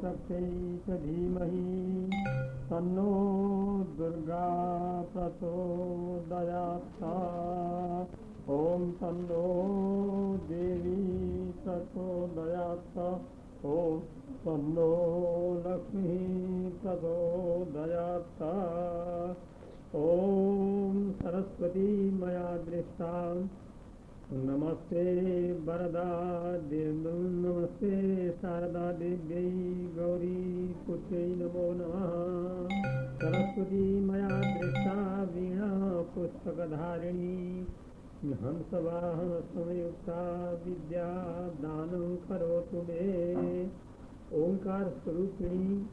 सर्वशक्त्यै च दुर्गा प्रचोदयात् ॐ तन्नो देवी प्रचोदयात् ॐ तन्नो लक्ष्मी प्रचोदयात् ॐ सरस्वती मया दृष्टा। नमस्ते वरदा देव, नमस्ते शारदा देव्यै गौरी नमो नमः। सरस्वती मया दृष्टा वीणा पुस्तकधारिणी। हंसवाहन संयुक्ता विद्या दानं करोतु मे। ओंकार स्वरूपिणी।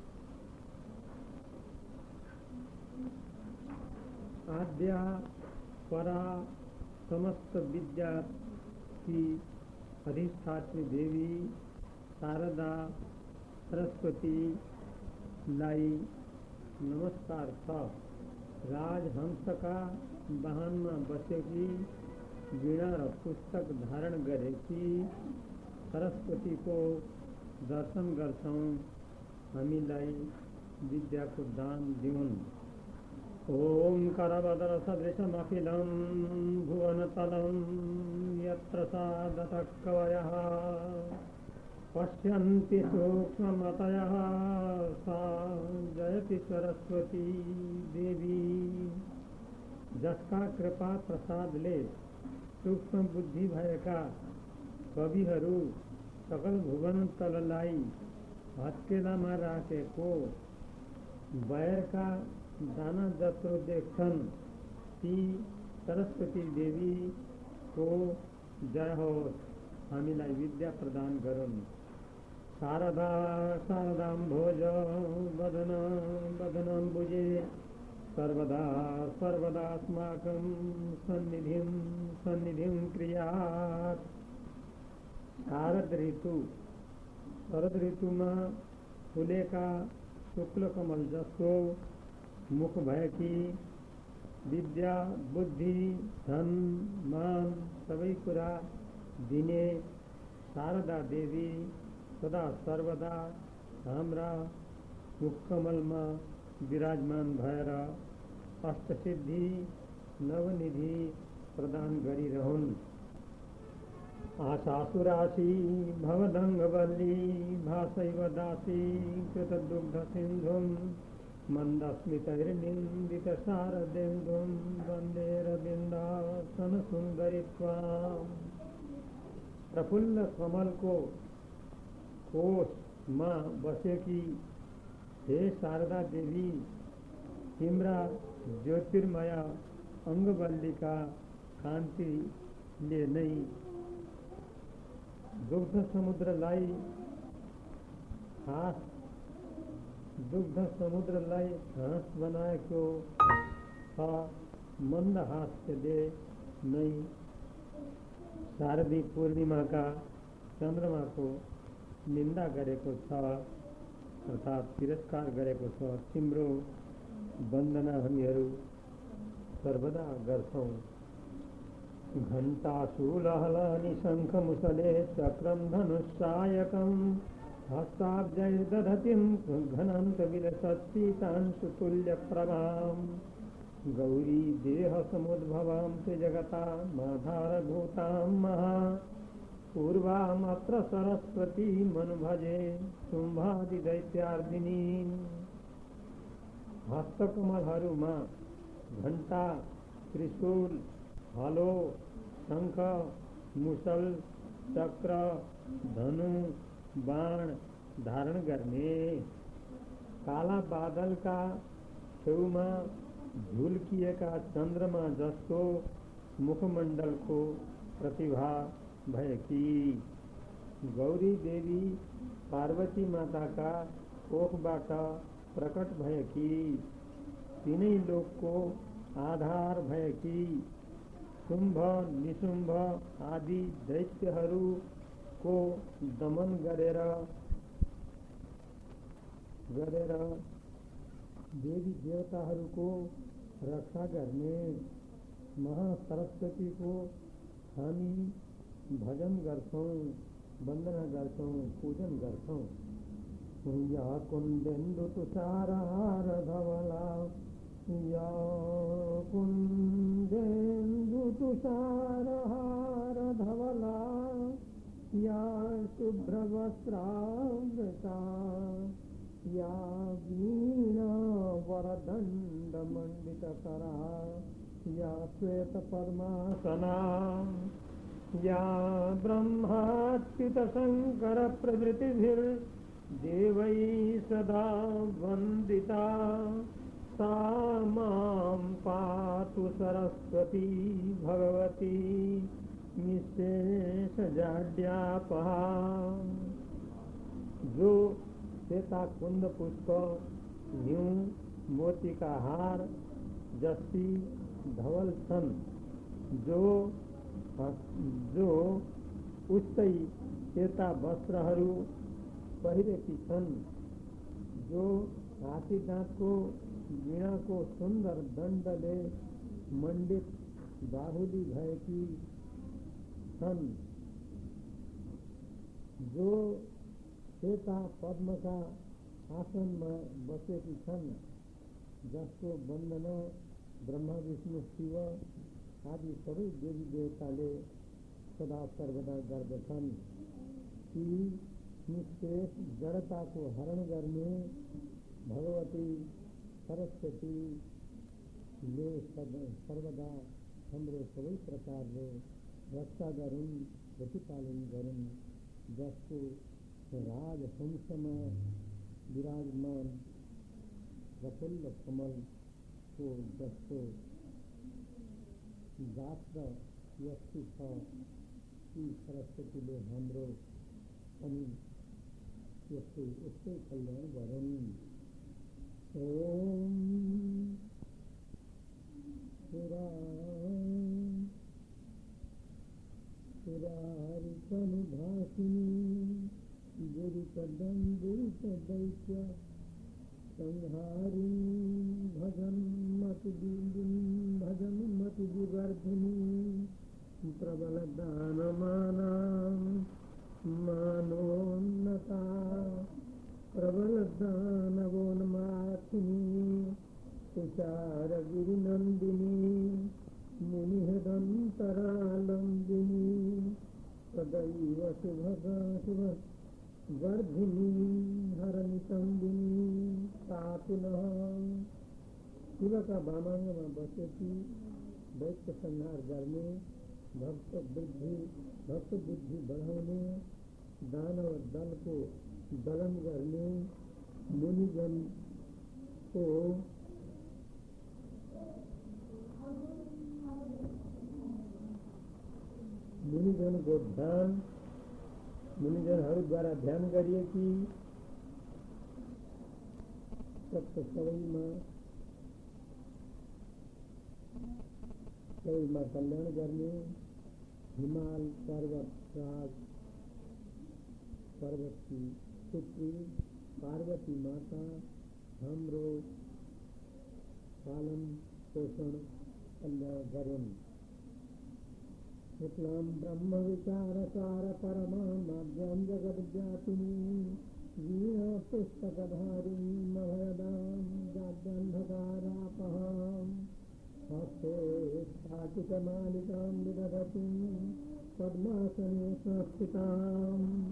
आद्या परा समस्त विद्या की अधिष्ठात्री देवी, शारदा, सरस्वती, लाई नमस्कार राजहंस का वाहन में बसेगी, वीणा पुस्तक धारण गरेकी सरस्वती को दर्शन गर्छौँ हामीलाई विद्याको दान दिउन् ॐ करवदरसदृशमखिलं भुवनतलं यत्र सादतः कवयः पश्यन्ति सूक्ष्ममतयः। सा जयति सरस्वती देवी। जसका कृपा प्रसादले सूक्ष्म बुद्धि भएका कविहरू सकल भुवन तललाई। हत्केलामा राखेको बैरका दाना जत्रो देख्छन् ती सरस्वती देवी को जय हो हामीलाई विद्या प्रदान गरून् शारदा शारदां भोज, वदन, वदनं भुजे। सर्वदा सर्वदास्माकं सन्निधिं सन्निधिं क्रियात्। शारद ऋतु शरद ऋतुमा फुलेका शुक्ल कमल जसको भय भएकी विद्या, बुद्धि, धन, मान सबै कुरा दिने शारदा देवी सदा सर्वदा हाम्रा मुखकमलमा विराजमान भएर अष्टसिद्धि नवनिधि प्रदान गरिरहन्। आशासुराशी भवदङ्गवल्ली, भासैव दासी कृतदुग्धसिन्धुं मन्दस्मितैर्निन्दितशारदेन्दुं वंदे रविन्दासनसुन्दरि त्वाम् प्रफुल्ल कमलको कोषमा बसेकी हे शारदा देवी तिम्रा ज्योतिर्मय अङ्गवल्लीका कान्तिले नै दुग्ध समुद्रलाई हाँस दुग्ध समुद्रलाई हाँस बनाएको छ मन्द हास्यले नै शारदी पूर्णिमाका चन्द्रमाको निन्दा गरेको छ, अर्थात् तिरस्कार गरेको छ। तिम्रो वन्दना हामीहरू सर्वदा गर्छौँ। घण्टाशूलहलानि शङ्खमुसले चक्रं धनुषायकं हस्ताब्जैर्दधतिं घनान्तविलसत्सीतांशुतुल्यप्रभां गौरी देहसमुद्भवां त्रिजगतामाधारभूतां महा। पूर्वामत्र सरस्वतीमनुभजे शुम्भादिदैत्यार्दिनीम् हस्तकमलहरूमा घण्टा त्रिशूल हलो शङ्ख मुसल चक्र धनु बाण धारण गर्ने काला बादल बादलका छेउमा झुल्किएका चन्द्रमा जस्तो मुखमण्डलको प्रतिभा भएकी गौरी देवी पार्वती माता माताका कोखबाट प्रकट भएकी तिनै लोकको आधार भय भएकी शुम्भ निशुम्भ आदि दैत्यहरूको दमन गरेर गरेर देवी देवताहरूको रक्षा गर्ने महासरस्वती को हामी भजन गर्छौँ, वन्दना गर्छौँ, पूजन गर्छौँ। या कुन्देन्दु तुषारहार धवला, या कुन्देन्दु तुषारहार धवला। या शुभ्रवस्त्रावृता या वीणा वरदण्डमण्डितकरा। या श्वेतपद्मासना। या ब्रह्माच्युतशङ्करप्रभृतिभिर्देवैः सदा वन्दिता। सा मां पातु सरस्वती भगवती निशेषजाड्यापहा जो श्वेता कुंद पुष्प न्यू मोती का हार, जस्ती, धवल सन, जो जो उस्तै सेता वस्त्रहरू पहिरेकी छन् जो हाथी दाँतको वीणाको सुन्दर दण्डले मण्डित बाहुली भएकी छन् जो सेता पद्मका आसनमा बसेकी छन् जसको वंदना ब्रह्मा, विष्णु, शिव आदि सबै देवी देवताले सदा सर्वदा गर्दछन् निशेष जडताको हरण गर्ने भगवती सरस्वतीले सर्वदा हाम्रो सबै प्रकारले रक्षा गरून् प्रतिपालन गरून् जसको राजहंसमा विराजमान, प्रफुल्ल कमलको जस्तो गात्र यस्तै छ ती सरस्वतीले हाम्रो पनि यस्तै यस्तै कल्याण गरून् ओम पुरा पुरारितनुभासिनी दुरितदम्बुरितदैत्य संहारी भजन भजन मतिविवर्धिनी प्रबलदानमाना मानोन्नता प्रबलदानवोन्माथिनी तुषारगिरिनन्दिनी मुनिहदन्तरालम्बिनी सदैव शुभगा शुभ वर्धिनी हरनितम्बिनी नः शिव का वामांग में बसेकी दैत्य संहार गर्ने भक्त वृद्धि भक्त बुद्धि बढ़ाउने दानव दल को दलन गर्ने मुनिजन को मुनिजन को ध्यान मुनिजन मुनिजनहरूद्वारा ध्यान गरिए कि सप्त सबैमा सबैमा कल्याण गर्ने हिमाल पर्वत राज, पर्वत की पुत्री, पार्वती माता हाम्रो पालन पोषण कल्याण गरून् शुक्लां ब्रह्मविचारसार परमाद्यां जगद्व्यापिनी वीणापुस्तकधारीं मभयदां जाड्यन्धकारापहाम् हस्ते स्फाटिकमालिकां विदधतीं, पद्मासने संस्थिताम्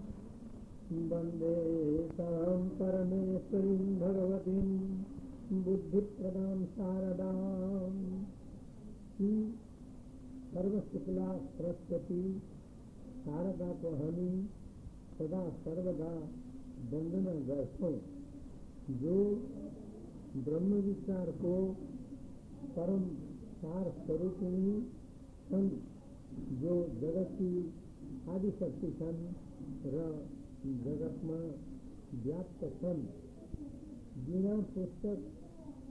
वंदे तां परमेश्वरीं भगवतीं, बुद्धिप्रदां शारदाम् सर्वशुक्ला सरस्वती शारदा को हामी सदा सर्वदा वंदना गर्छौँ जो ब्रह्म विचार को परम सार स्वरूपिणी छन् जो जगत की आदि शक्ति छन् र जगतमा व्याप्त छन् बिना पुस्तक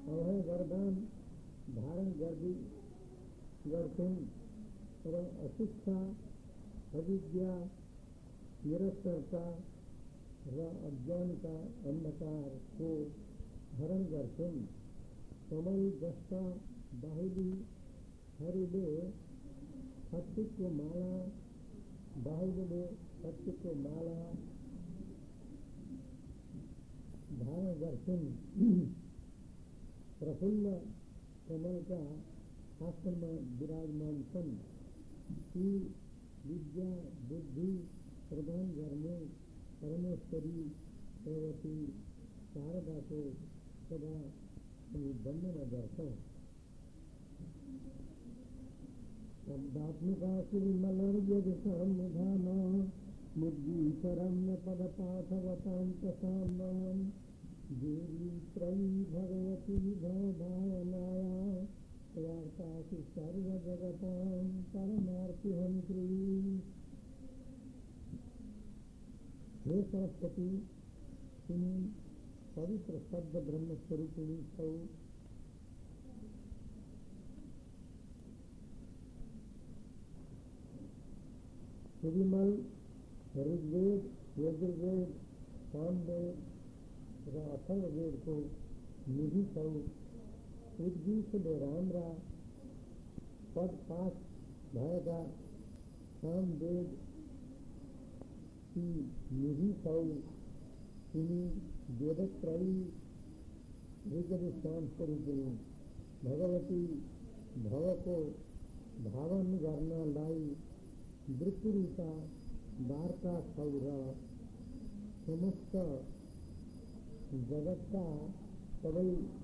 अभय वरदान धारण गर्दी गर्छन् र अशिक्षा अविद्या निरक्षरता र अंधकार को हरण गर्छन् समय जस्ता बाहुली हरिदे शक्ति को माला बाहुदे शक्ति को माला धारण दर्शन प्रफुल्ल, कमल का आश्रम में विराजमान सन। विद्या बुद्धि प्रधानर्मे परमेश्वरी भगवती शारदा को सदा बन्धन दर्शका श्रीमलं धामा मुग्धी शरम्य देवी त्रयी भगवती भवभावनाया वार्तासु सर्वजगतां परमार्तिहन्त्री हे सरस्वती, तुम्हें पवित्र शब्द ब्रह्म स्वरूपिणी सौ श्रीमल ऋग्वेद, यजुर्वेद, सामवेद, तथा अथर्ववेद को निधि सौ उद्गीत रामरा पद पाठ भयगा सामवेद की निधि सौ इन्हीं वेदत्रयी शाम स्वरूपिणी भगवती, भव को भावन करना लाई वृत्तिरूपा वार्ता सौर। समस्त जगत का सभी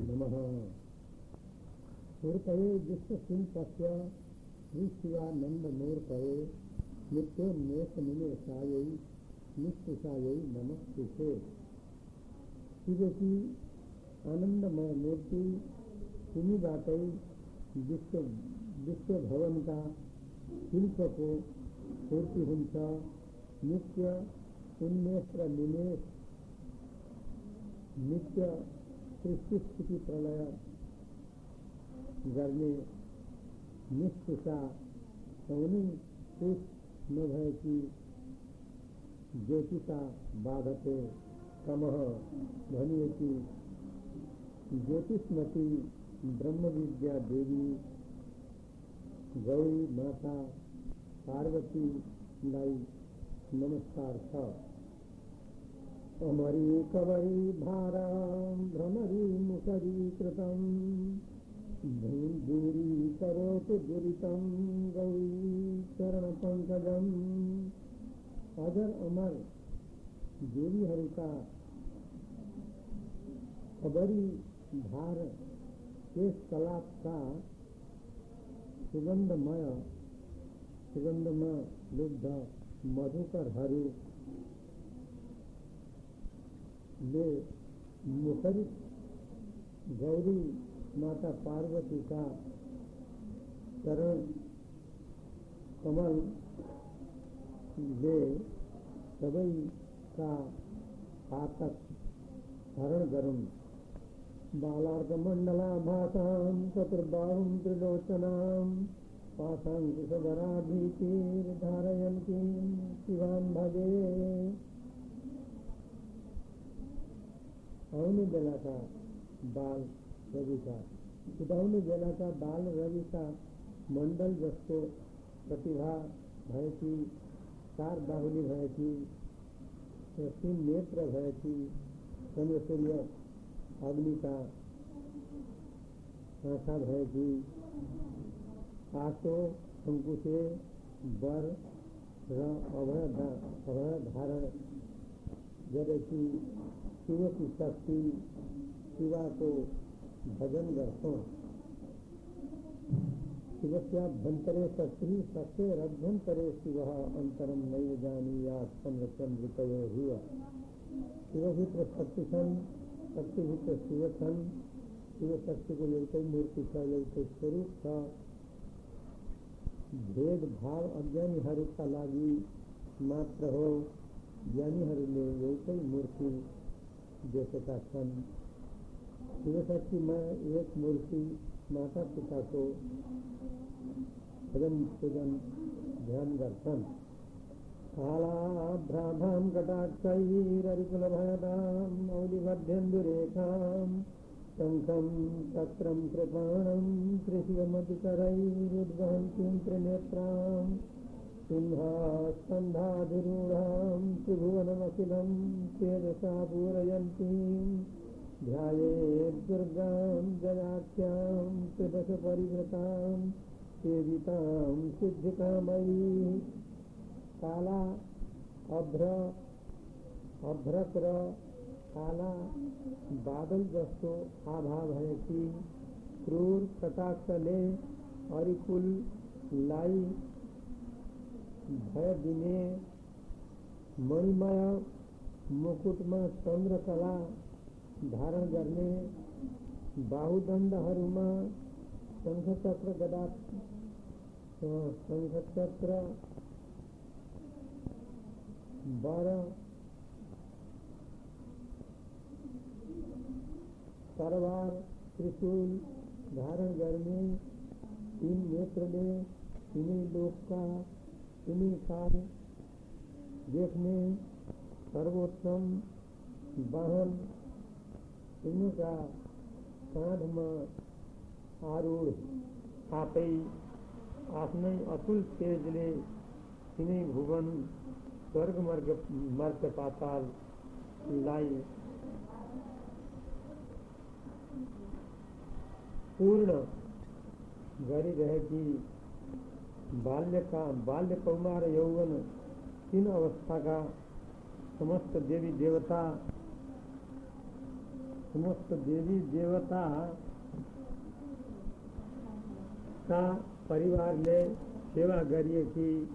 नमः। मूर्तये विश्व सिंह पश्य श्री शिवानंद मूर्तये नित्योन्मेष निमेषायै निष्ठायै नमस्ते शिव की आनंदमय मूर्ति सुनी बातई विश्व विश्व भवन का शिल्प को पूर्ति हुन्छ नित्य उन्मेष निमेष नित्य सृष्टि स्थिति प्रलय गर्ने निष्ठुषा कुनै कुछ नभएकी ज्योतिषा बाधते कमह भनिएकी ज्योतिषमती ब्रह्म विद्या देवी, गौरी माता पार्वतीलाई नमस्कार छ अमरी कवरी भारा भ्रमरी मुखरीकृतम् दूरी करोतु दुरितं गौरी चरणपङ्कजम् अजर अमर देवीहरूका खबरी भार केश कलापका सुगन्धमय सुगन्धमा लुब्ध मधुकरहरू ले, मुखरित गौरी माता पार्वती का चरण कमल ले सबई का पातक हरण गरम बालार्कमण्डलाभासां चतुर्बाहुं त्रिलोचनां पाशाङ्कुशधराभीतिर्धारयन्तीं शिवां भजे। आउने बेलाका बाल रवि का। उदाउने बेलाका बाल रवि का मण्डल जस्तो प्रतिभा भएकी, चार बाहुली भएकी तीन नेत्र भएकी चन्द्रसूर्य अग्निका आँखा भएकी आसो अंकुशे वर, र, अभय धारण गरेकी शिव की शक्ति शिवा को भजन करते शिवस्याभ्यंतरे शक्ति सत्य रभ्यंतरे शिव अंतरम नैव जानी या चंद्रचंद्रिकयो हुआ। शिवभित्र शक्ति छन्, शक्तिभित्र शिव छन्। शिव शक्तिको एउटै मूर्ति छ एउटै स्वरूप छ भेदभाव का लागि मात्र हो। ज्ञानी ज्ञानीहरूले एउटै मूर्ति देखेका छन् शिवशक्तिमा एक मूर्ति माता पिताको भजन पूजन ध्यान गर्छन् कालाभ्राभां कटाक्षैररिकुलभयदां मौलिमध्यन्दुरेखाम् शङ्खं चक्रं कृपाणं त्रिशिवमतिकरैरुद्वहन्तीं त्रिनेत्रां सिंहास्कन्धाधिरूढां त्रिभुवनमखिलं चेदसा पूरयन्तीं ध्यायेत् दुर्गां जयाख्यां त्रिदशपरिवृतां सेवितां सिद्धिकामयी। काला, अभ्र अभ्रक र काला बादल जस्तो आभा भएकी क्रूर कटाक्षले अरिकुललाई भय दिने मणिमय, मुकुटमा चन्द्रकला धारण गर्ने बाहुदण्डहरूमा शङ्खचक्र गदा शङ्खचक्र बाह्र तरवार त्रिशूल धारण गर्ने तीन नेत्रले तिनै लोकका तिनै काल देख्ने, सर्वोत्तम वाहन तिनका काँधमा आरूढ आफै आफ्नै अतुल तेजले तिनै भुवन स्वर्ग मर्ग मर्ग पाताललाई पूर्ण गरिरहेकी बाल्यका बाल्य का बाल्य कौमार यौवन तीन अवस्था का समस्त देवी देवता, समस्त देवी देवता का परिवारले सेवा गरिएकी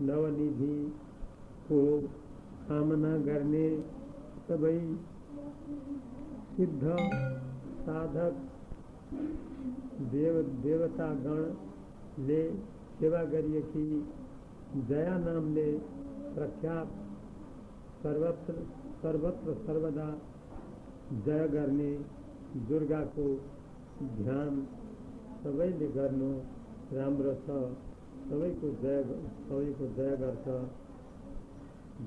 नवनिधि को कामना करने सबै सिद्ध साधक देव देवतागणले सेवा गरिएकी जया नामले प्रख्यात सर्वत्र सर्वत्र, सर्वदा जय करने दुर्गा को ध्यान सबैले गर्नु राम्रो छ सबैको जय सबैको जय गर्छ।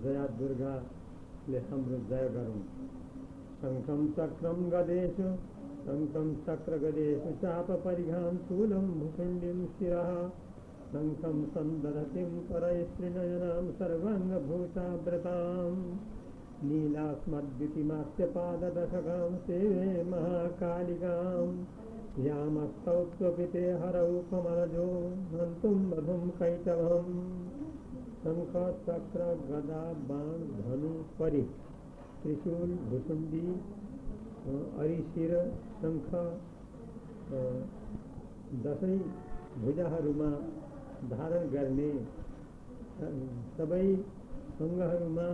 जया दुर्गाले हाम्रो जय गरौँ। शङ्खं चक्रं गदेषु शङ्खं चक्रगदेषु चापपरिघां शूलं भुखण्डिं शिरः शङ्खं सन्दधतिं परैश्रीनयनां सर्वाङ्गभूताव्रतां नीलास्मद्युतिमास्यपाददशकां सेवे महाकालिकां यामस्तौ स्वपिते हरौ कमलजो हन्तुं मधुं कैटभम् शङ्ख चक्र गदा बाण धनु परि त्रिशूल भुसुण्डी अरिशिर शङ्ख दसैँ भुजाहरूमा धारण गर्ने सबै अङ्गहरूमा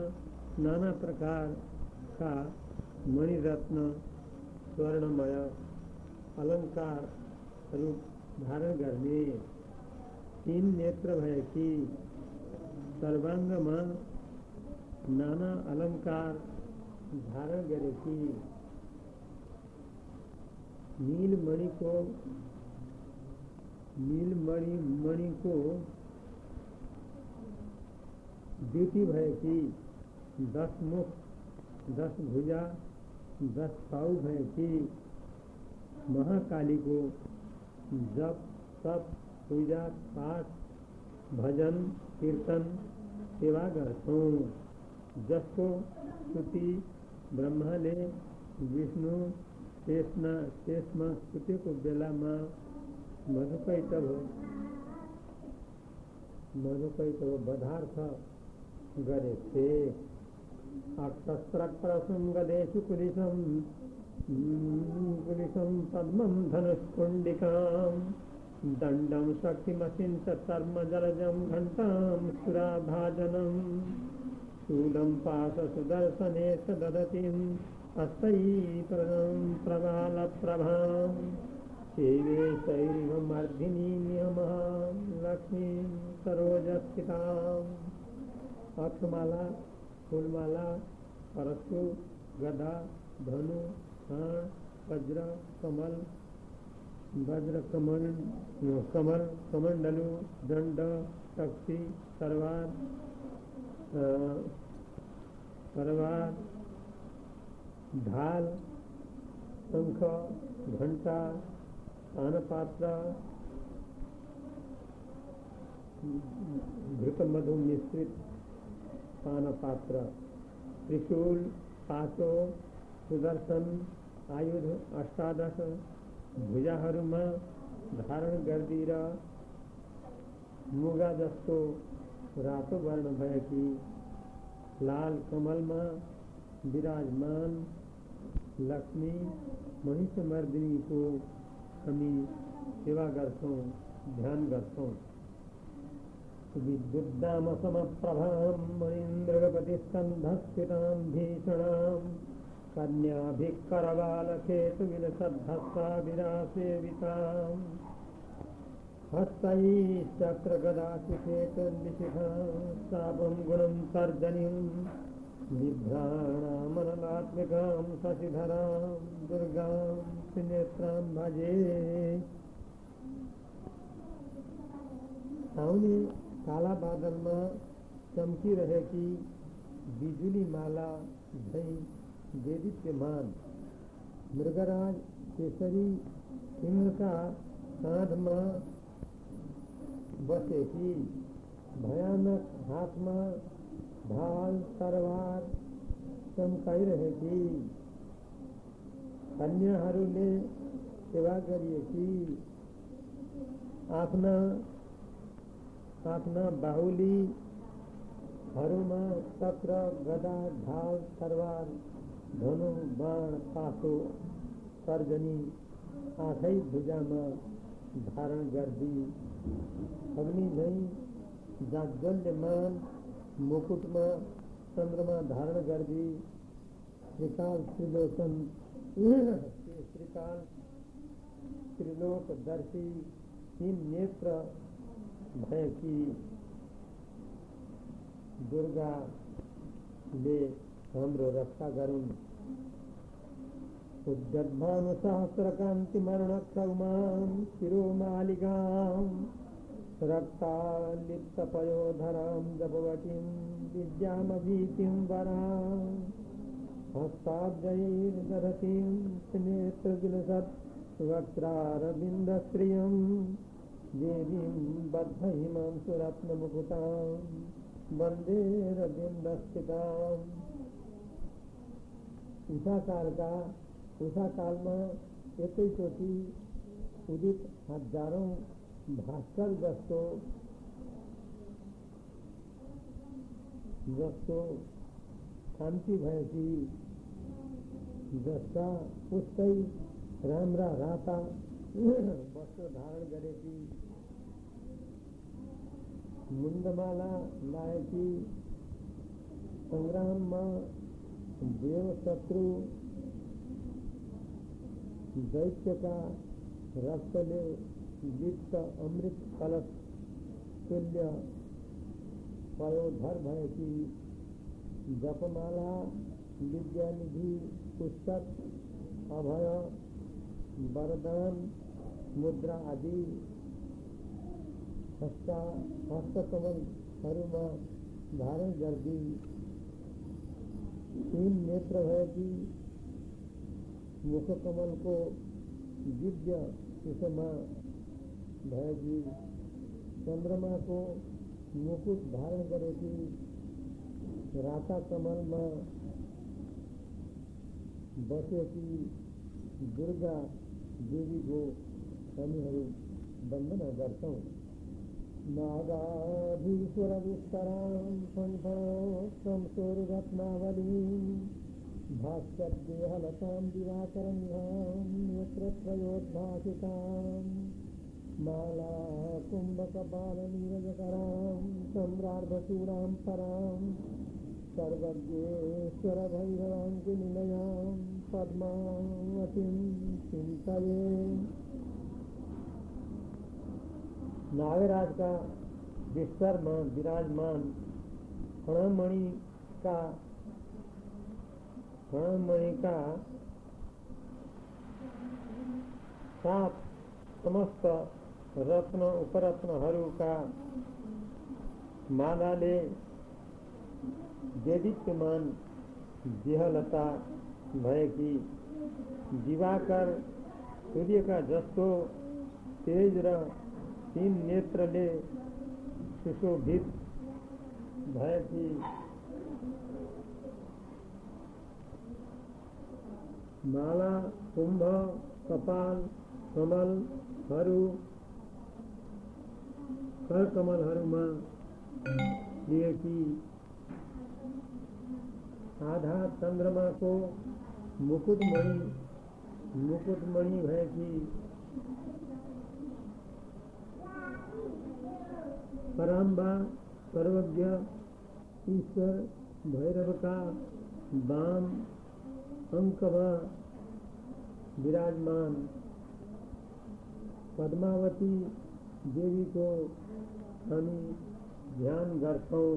नाना प्रकारका मणिरत्न, स्वर्णमय, अलंकार अलङ्कारहरू धारण गर्ने तीन नेत्र भएकी सर्वाङ्गमा नाना अलङ्कार धारण गरेकी नीलमणिको, नीलमणि मणिको द्युति भएकी दस मुख, दस भुजा, दस पाउ भएकी महाकालीको, जप, तप, पूजा, पाठ, भजन, कीर्तन सेवा गर्छौँ जसको स्तुति ब्रह्माले, विष्णु मधुकैटभ मधुकैटभ बधार्थ गरेथे अक्षस्त्रप्रसङ्गदेषु कुलिशं कुलिशं पद्मं धनुष्कुण्डिकां। दण्डं शक्तिमसिञ्च कर्मजलजं घण्टां सुराभाजनं। शूलं पाशसुदर्शने स ददतीम् हस्तैः प्रबालप्रभां सेवे शैरिवमर्धिनी नियमः लक्ष्मीं सरोजस्थिताम् अक्षमाला, फूलमाला, परशु, गदा, धनु, हाण, वज्र, कमल वज्र कमल कमल कमंडलु दंड शक्ति तरवार तरवार ढाल, शंख, घंटा पानपात्र घृत मधु मिश्रित पानपात्र त्रिशूल, पाचो, सुदर्शन, आयुध, अष्टादश, भुजाहरूमा धारण गरिदिएर मुगा जस्तो रातो वर्ण भएकी लाल कमलमा विराजमान लक्ष्मी महिषमर्दिनीको हामी सेवा गर्छौँ ध्यान गर्छौँ विद्युद्दामसमप्रभां मणीन्द्रगपतिस्कन्धस्थितां भीषणां कन्याभिः करबालकेतुविलसद्धस्सा विरासेविताम् हस्तैश्चक्रगदाशिखेतन्निशिखा शापं गुणं तर्जनीं बिभ्राणामनलात्मिकां शशिधरां दुर्गां त्रिनेत्रां भजे। साउने काला बादलमा चम्किरहेकी बिजुली माला झै देदीप्यमान मृगराज केसरी सिंहका काँधमा बसेकी भयानक हातमा ढाल तरवार चम्काइरहेकी कन्याहरूले सेवा गरिएकी आफ्ना आफ्ना बाहुलीहरूमा चक्र गदा ढाल तरवार धनु, बाण, पासो सर्जनी आठै भुजामा धारण गर्दी। अग्नि नै जाज्वल्यमान मुकुटमा चंद्रमा धारण गर्दी श्रीकाल त्रिलोचन श्रीकाल त्रिलोकदर्शी तीन नेत्र भएकी दुर्गाले हाम्रो रक्षा गरून् उद्गद्भानुसहस्रकान्तिमरणक्षौमां शिरोमालिकाम् रक्तालिप्तपयोधरां जपवटीं विद्यामभीतिं वरां हस्ताब्जैर्दधतीं नेत्रजुलसत् वक्त्रारविन्दश्रियं देवीं बद्धहिमां सुरत्नमुकुतां वंदे रविन्दस्थिताम् उषा कालका उषा कालमा एकैचोटि उदित हजारौँ भास्कर जस्तो जस्तो शान्ति भएकी जस्ता उस्तै राम्रा, राता, वस्त्र धारण गरेकी मुण्डमाला लाएकी सङ्ग्राममा देव शत्रु दैत्यका, रक्तले लिप्त अमृत कलश, तुल्य पयोधर भएकी जपमाला विद्यानिधि पुस्तक, अभय, वरदान, मुद्रा आदि, हस्ता हस्तकमलहरूमा धारण गर्दी, तीन नेत्र भएकी मुखकमलको दिव्य सुषमा भएकी को मुकुट धारण गरेकी राता कमलमा बसेकी दुर्गा देवी देवीको हामीहरू वन्दना गर्छौँ नागाधीश्वरविस्तरां संसोररत्नावलीं भास्कर्देहलतां दिवाकरङ्गां नेत्रत्रयोद्भासिताम् माला कुम्भकपालनीरजकरां सम्रार्धचूडां परां सर्वज्ञेश्वरभैरवाङ्गिनिलयां पद्मावतीं नागराज का विस्तर में विराजमान हणमणि का हणमणि का सात समस्त रत्न उपरत्नहरूका मालाले देदीप्यमान देहलता भएकी दिवाकर सूर्यका जस्तो तेज र तीन नेत्रले सुशोभित भएकी माला कुम्भ कपाल कमलहरू कमलहरूमा लिएकी आधा चन्द्रमाको मुकुटमणि मुकुटमणि भएकी पराम्बा सर्वज्ञ ईश्वर भैरवका वाम अङ्कमा विराजमान। पद्मावती देवीको हामी ध्यान गर्छौँ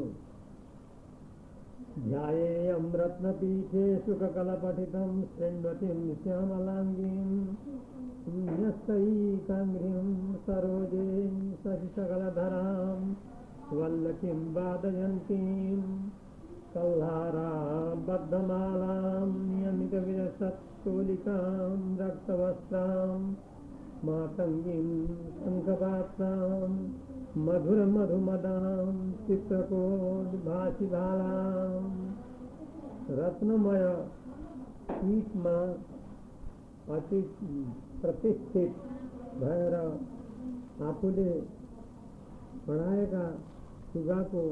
ध्यायेयं रत्नपीठे सुखकलपठितं शृण्वतीं श्यामलाङ्गीं न्यस्तैकाङ्घ्रिं सरोजे शशिसकलधरां वल्लकीं वादयन्तीं कल्हाराबद्धमालां नियमितविरसत्तोलिकां रक्तवस्त्रां, मातङ्गीं शङ्खपात्रां मधुरमधुमदां चित्रकोद्भासिभालां रत्नमय पीठमा अति प्रतिष्ठित भएर आफूले पढाएका सुगाको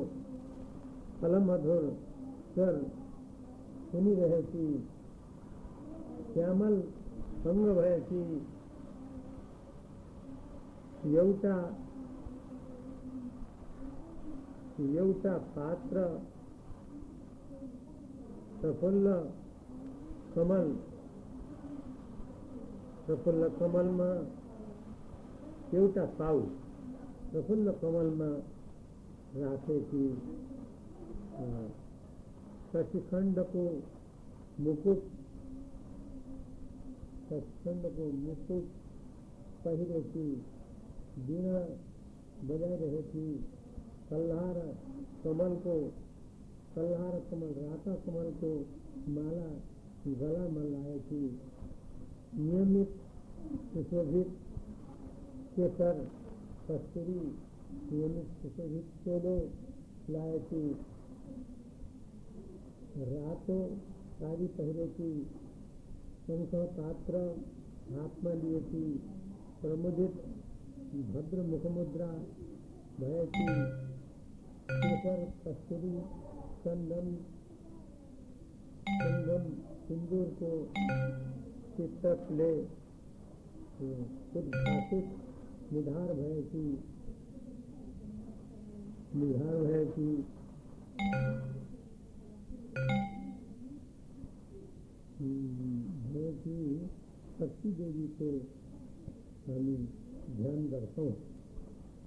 कलमधुर स्वर सुनी सुनिरहेकी श्यामल सङ्ग भएकी एउटा एउटा पात्र प्रफुल्ल कमल। प्रफुल्ल कमलमा एउटा पाउ। प्रफुल्ल कमलमा राखेकी शशिखण्डको मुकुट शशिखण्डको मुकुट पहिरेकी वीणा बजाइरहेकी कल्हार कमल को कल्हार कमल राता कमल को माला, गला में लाएकी नियमित सुशोभित केसर कस्तूरी नियमित सुशोभित चोलो लाएकी रातो साड़ी पहरे की शंख पात्र हाथ में लिए की प्रमुदित भद्र मुखमुद्रा भयकी केसर कस्तूरी चंदन चंदन सिंदूर को चित्रक ले उद्भाषित निधार भय की, निधार भय की की शक्ति देवी को हम ध्यान करते हैं।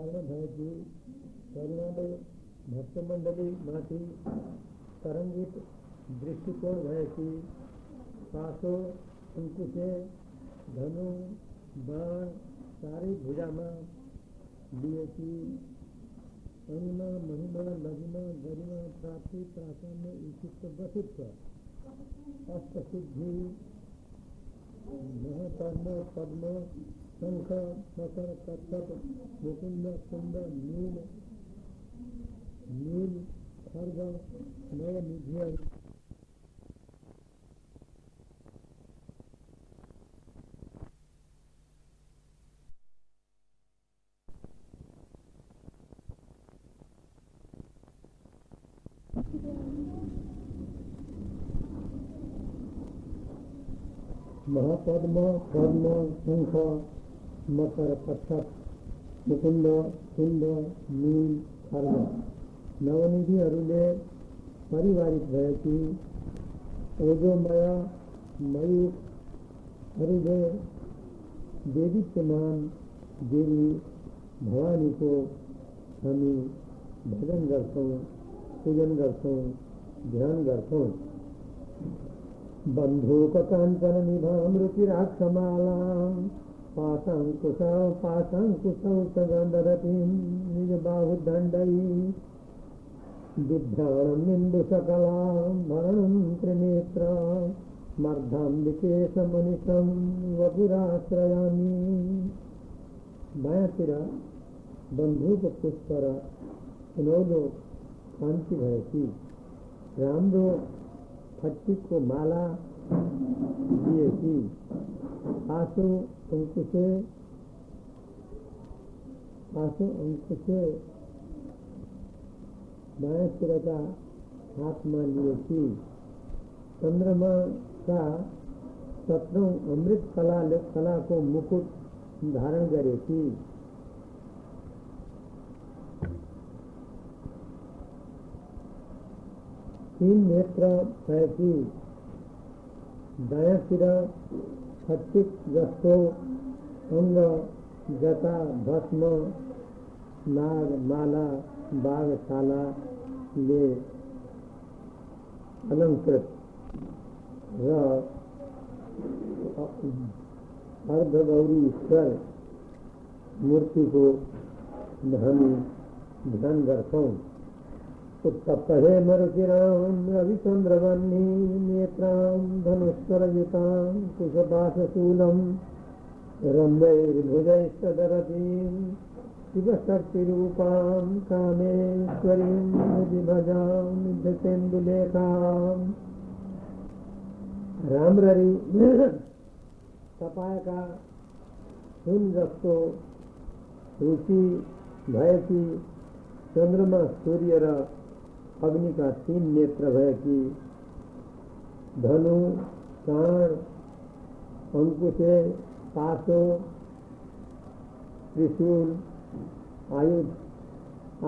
અરુણ બારણભાઈજી કરુણાલય ભક્તમંડળીમાંથી તરંગિત દૃષ્ટિકોણ ભયથી પાસો અંકુશે ધનુ બાણ સારી ભુજામાં લીએથી અન્ન મહિમા લગ્ન ગરિમા પ્રાપ્તિ પ્રાસાન્ય ઉચિત વસિત્વ અષ્ટસિદ્ધિ મહાકર્મ પદ્મ शंख मकर मुकुंद नील नील खर्ग नव महापद्म पद्म शंख मकर पथक मुकुन्द कुण्ड नील खर्ग नवनिधिहरूले परिवारित भएकी ओजोमय मयुरहरूले देदीप्यमान देवी भवानीको हामी भजन गर्छौँ, पूजन गर्छौँ, ध्यान गर्छौँ। बन्धूककाञ्चन निभां रुचिराक्षमालां पाशाङ्कुशौ पाशाङ्कुशौ च गन्धरतीं निजबाहुदण्डयी बिभ्राणमिन्दुसकलां भरणं त्रिनेत्रा मर्धाम्बिकेशमनिशं वपुराश्रयामि बायाँतिर बन्धुको पुष्प र सुनौलो कान्ति भएकी राम्रो फट्टीको माला दिएकी आँसु अङ्कुशे हाथ अङ्कुशे बायाँतिरका हातमा लिएकी चन्द्रमाका सत्रौँ अमृत कला कला को मुकुट धारण गरेकी तीन नेत्र भएकी दायाँतिर छत्तिक जस्तो अङ्ग जता भस्म, नाग, माला बाघशालाले अलङ्कृत र अर्धगौरी ईश्वर, मूर्तिको हामी ध्यान गर्छौँ मरुचिरां रविचन्द्रवह्नि नेत्रां धनुष्वरयुतां कुशपाशशूलं रम्यैर्भुजैश्चदरतीं शिवशक्तिरूपां कामेश्वरीं भजां विद्यतेन्दुलेखाम् राम्ररी तपाईँका सुन जस्तो रुचि भएकी चन्द्रमा सूर्य र अग्निका तीन नेत्र भएकी धनु काँड अङ्कुशे पासो त्रिशूल, आयुध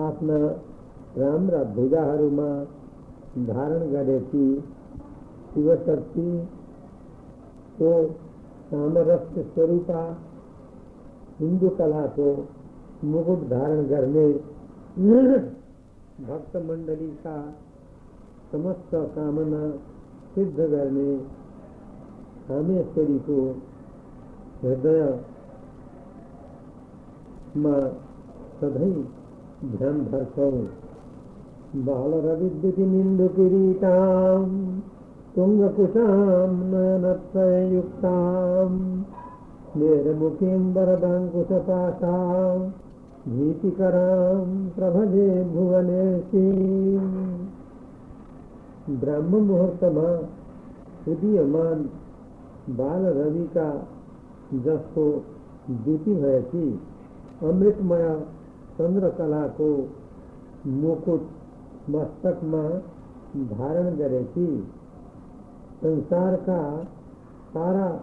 आफ्ना राम्रा भुजाहरूमा धारण गरेकी शिवशक्तिको सामरस्य स्वरूपा हिंदू कलाको मुकुट धारण गर्ने भक्त मंडली का समस्त कामना सिद्ध करने कामेश्वरी सिद्धि मा सधैं ध्यान भविद्युतिनिन्दुपीडितां तु कुशनयुक्ताम्पा भीतिकरां प्रभजे भुवनेशीं। ब्राह्म मुहूर्तमा उदीयमान बाल रवि का रविका जस्तो द्युति भएकी अमृतमय चंद्रकला को मुकुट मस्तक में धारण करे संसार का सारा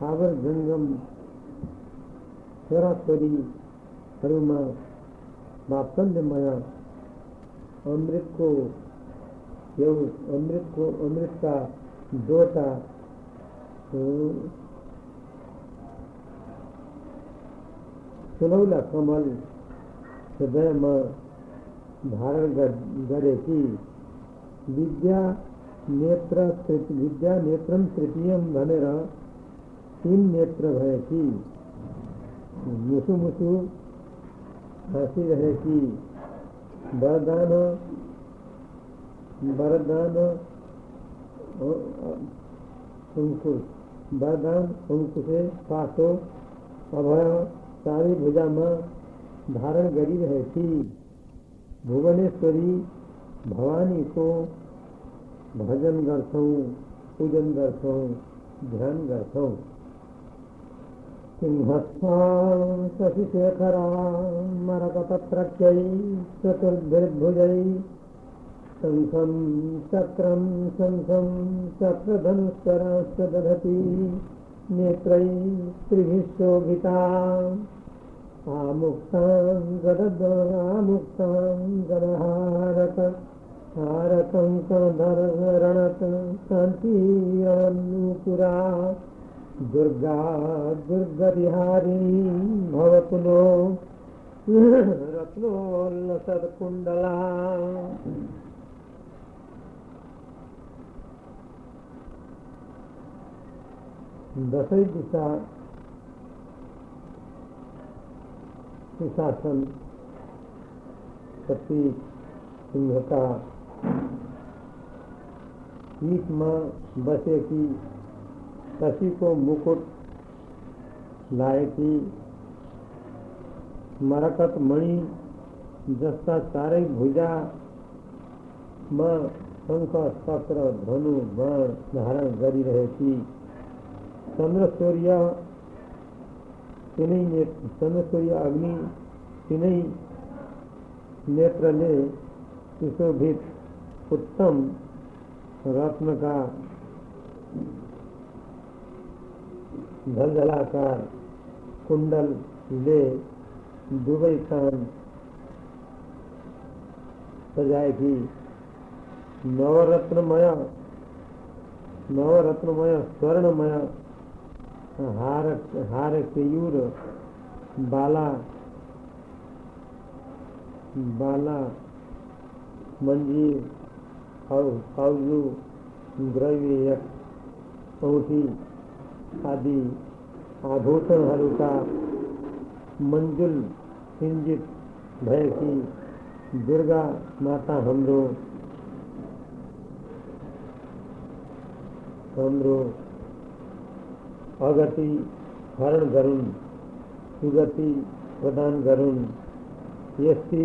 थावर जङ्गम थावर जङ्गम छोराछोरीहरूमा वात्सल्यमय अमृतको, यो, अमृतको, अमृतका दोटा सुनौला कमल, हृदयमा धारण करे गरेकी विद्या नेत्र विद्या नेत्रम तृतीयम भनेर तिन नेत्र भएकी मुसु मुसु हाँसिरहेकी वरदान वरदान अङ्कुश वरदान अङ्कुशे पासो, अभय चारै भुजामा धारण गरिरहेकी भुवनेश्वरी, भवानी को भजन गर्छौँ पूजन गर्छौँ ध्यान गर्छौँ सिंहस्थां शशिशेखरां मरकपत्रक्ष्यै चतुर्भिर्भुजै शंसं चक्रं शंसं चक्रधनुश्वरश्च दधति नेत्रै त्रिभिः शोभिताम् आमुक्तां ददद्वरामुक्तां कधरणत सधररणीयानुपुरा दुर्गा दुर्गविहारी भवतु नो रत्नोल्लसत्कुण्डला दसई दिशा, सुशासन, प्रतीक, सिंह का। पीठ में बसे की कसी को मुकुट लाए की मरकत मणि जस्ता चारै भुजा में शङ्ख चक्र धनु बाण धारण गरिरहेकी चन्द्र सूर्य तिनै चन्द्र सूर्य अग्नि तीन नेत्र ने सुशोभित उत्तम रत्न का झलझलाकार कुंडल ले दुबई खान, सजाएगी। नवरत्नमय नवरत्नमय, स्वर्णमय हार हार केयूर बाला बाला, मंजीर और काउजू द्रव्य औठी आदि आभूषणहरूका मंजुल सिंजित भएकी दुर्गा माता हाम्रो हाम्रो अगति हरण गरून्, सुगति प्रदान गरून्। यस्ती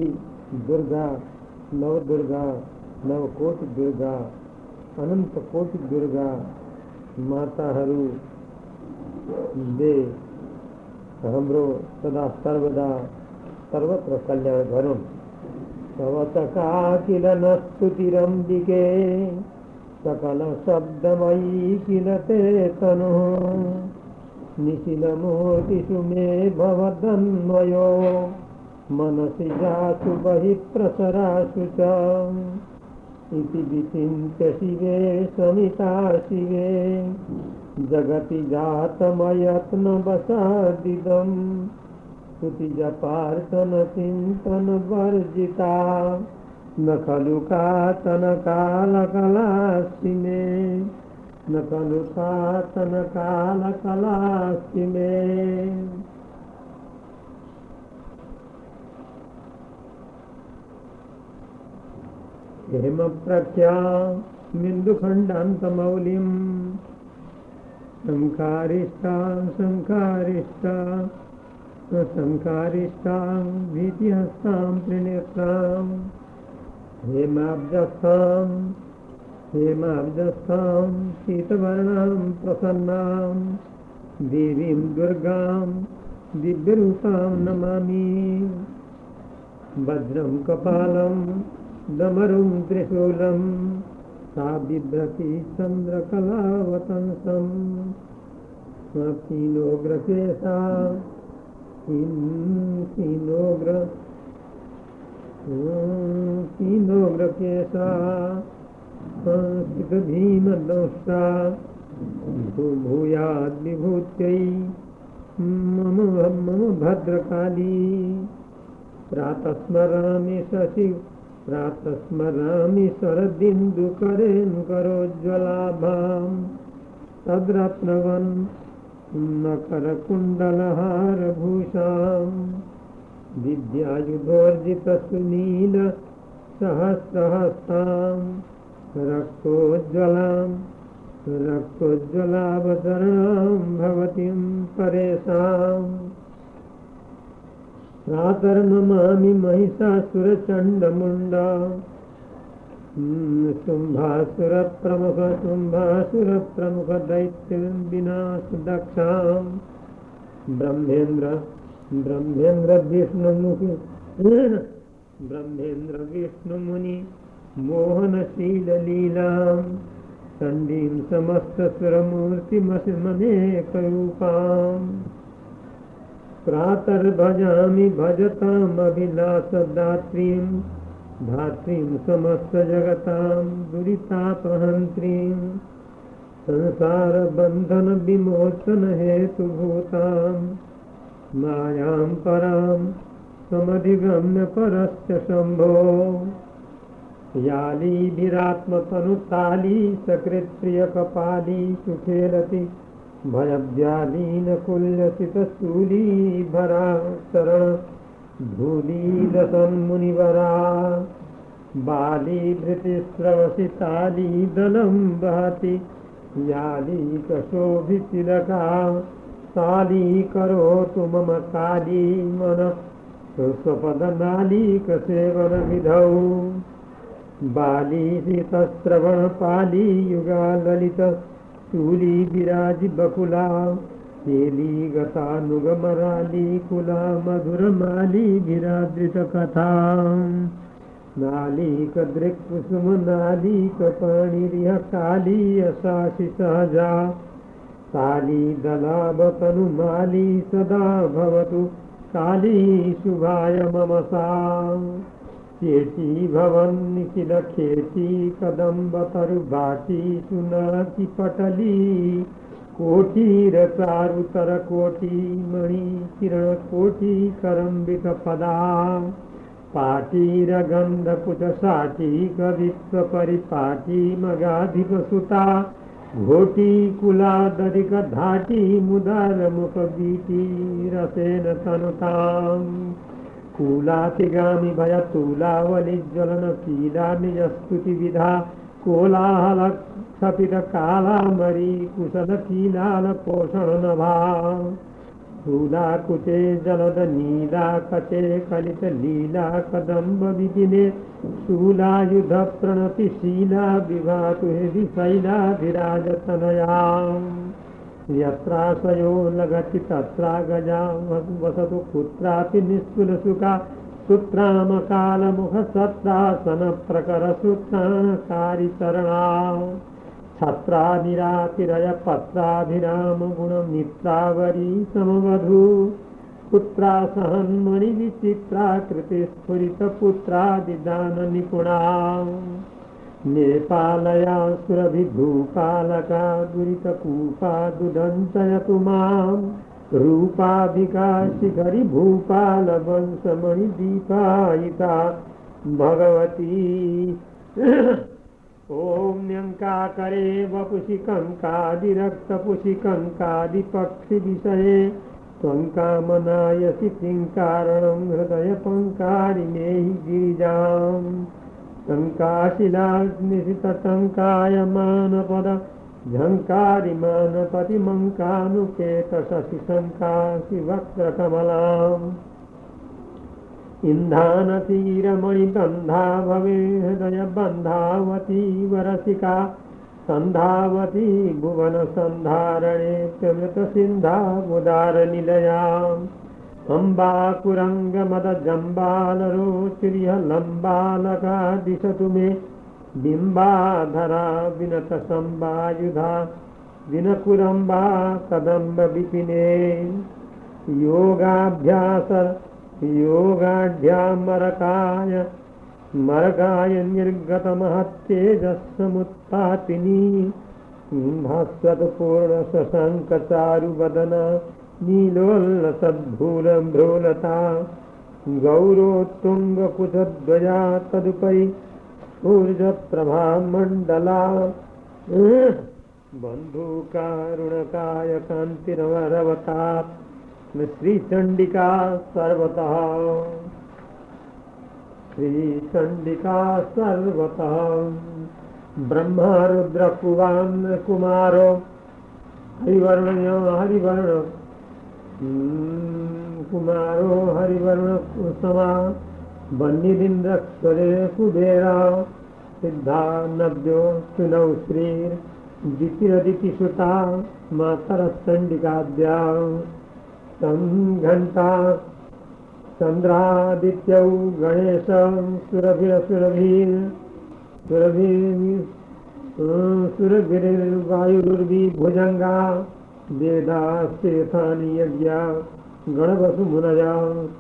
दुर्गा, नवदुर्गा, नवकोटि दुर्गा अनन्त कोट दुर्गा माताहरू दे हाम्रो सदा सर्वदा सर्वत्र कल्याण भवतका किल न स्तुतिरम्बिके सकल शब्दमयी किल ते तनु। निशिलमूर्तिषु मे भवदन्वयो मनसि जासु बहिः प्रसरासु च। इति विचिन्त्य शिवे समिता शिवे जगति जातमयत्नवसादिदम् स्तुतिजपार्चनचिन्तनवर्जिता न खलु कातनकालकलास्ति मे न खलु कातनकालकलास्ति मे हेमप्रख्या मिन्दुखण्डान्तमौलिम् संकारिष्टां संकारिष्टां। संकारिष्टाकारिष्टां भीतिहस्तां प्रिणयतां हेमाब्जस्तां हेमाब्जस्तां शीतवर्णां प्रसन्नां। देवीं दुर्गां दिव्यरूपां नमामि। वज्रं कपालं दमरुं त्रिशूलम् सा बिभ्रति चन्द्रकलावतंसम् क्षीणोग्रकेशा क्षीणोग्र क्षीणोग्रकेशा संस्कृतभीमदंष्टा भूयाद्विभूत्यै मम मम भद्रकाली। प्रातस्मरामि शशि प्रातस्मरामि शरदिन्दुकरेन् करोज्ज्वलाभां तद्रत्नवन् मकरकुण्डलहारभूषां विद्यायुधोर्जितसुनील सहस्रहस्तां रक्तोज्ज्वलां रक्तोज्ज्वलावतरणां भवतीं परेशाम् प्रातर्ममामि महिषासुरचण्डमुण्डा। शुम्भासुरप्रमुख शुम्भासुरप्रमुख दैत्यं विनाशुदक्षां ब्रह्मेन्द्रविष्णुमुनि मोहनशीललीलां चण्डीं समस्त प्रातर्भजामि भजतामभिलाषदात्रीं धात्रीं समस्तजगतां दुरितापहन्त्रीं संसारबन्धनविमोचनहेतुभूतां मायां परां समधिगम्य परस्य शम्भो। यालीभिरात्मतनुताली सकृत्प्रियकपाली सुखेलति भयव्यालीनकुलितस्तूलीभरा शरणधूलीलसन्मुनिवरा बालीभृतिस्रवसितालीदलं वहति यालीकसोभितिलका तालीकरोतु मम काली मनः सुस्वपदनालीकसेवनविधौ बालीतश्रवणपालीयुगालित चूली बिराजबकुला नेली गतानुगमरालीकुला मधुरमालीभिरादृतकथा नालीकदृक्कुसुमनालीकपाणिलिहकाली असा शिसजा काली ददावतनुमाली सदा भवतु काली शुभाय मम सा। ेटी भवन्नि किलखेटी कदम्बतरुभाषी सुनलकिपटली पटली किरणकोटिकरम्बितपदा पाटीरगन्धकुटशाटी कवित्वपरिपाटी मगाधिपसुता घोटी कुलादधिकधाटी रसेन तनुताम् ಕೂಲಾತಿಗಾಮಿ ಭಯ ತೂಲಾವಲಿ ಜ್ವಲನ ಕೀಲಾ ನಿಜಸ್ತುತಿ ವಿಧ ಕೋಲಾಹಲ ಕ್ಷಪಿತ ಕಾಲಾಮರಿ ಕುಶಲ ಕೀಲಾಲ ಪೋಷಣ ನಭಾ ಕುಚೆ ಜಲದ ನೀಲಾ ಕಚೆ ಕಲಿತ ಲೀಲಾ ಕದಂಬ ವಿಜಿನೆ ಶೂಲಾಯುಧ ಪ್ರಣತಿಶೀಲಾ ವಿಭಾತು ಹೃದಿ ಶೈಲಾಧಿರಾಜತನಯಾ यत्रा लगति तत्रा गजा वसतु कुत्रापि निस्फुलसुका पुत्रामकालमुखसत्रासनप्रकरसुत्राकारितरणा छत्राधिरातिरजपत्राधिरामगुणमित्रावरीसमवधू पुत्रा सहन्मणि कृतिस्फुरितपुत्रादिदाननिपुणा नेपालयासुरभिभूपालका दुरितकूपा दुरितकूफा दुदन्तयतु मां रूपाभिकाशिकरि भूपालवंशमणिदीपायिता भगवती ॐकाकरे वपुषिकं कादिरक्तपुषिकं कादिपक्षिविषये त्वङ्कामनायसिङ्कारणं हृदयपङ्कारि मेयि गिरिजाम्। शङ्काशिलानिशङ्कायमानपदझङ्कारिमानपतिमङ्कानुकेतशि शङ्काशिवक्रकमलाम् इन्धानतीरमणिबन्धा भवे हृदयबन्धावतीवरसिका सन्धावती भुवनसन्धारणे तृतसिन्धा उदार अम्बाकुरङ्गमदजम्बाल रोचिर्यलम्बालका दिशतु मे बिम्बाधरा विनतसम्बायुधा विनकुरम्बा कदम्ब विपिने योगाभ्यास योगाढ्यामरकाय मरकाय निर्गतमहत्तेजसमुत्थातिनीस्वत्पूर्णशङ्कचारुवदना नीलोल्लसद्भूलम्भ्रोलता गौरोत्तुङ्गकुचद्वया तदुपरि ऊर्जप्रभामण्डला। बन्धुकारुणकाय कान्तिरवरवता श्रीचण्डिका सर्वतः। श्रीचण्डिका सर्वतः। ब्रह्मा रुद्रकुवान् कुमारो हरिवर्ण हरिवर्ण कुमारो हरिवर्ण कुसमा वन्यदिन्द्रक्षरे कुबेरा सिद्धा नव्यो सुनौ श्रीर्दितिरदितिसुता मातरश्चण्डिकाद्या तं घण्टा चन्द्रादित्यौ गणेश सुरभिरसुरभिर् सुरभिर्वायुर्विभुजङ्गा वेदास्तेथानि यज्ञा गणवसुमुनया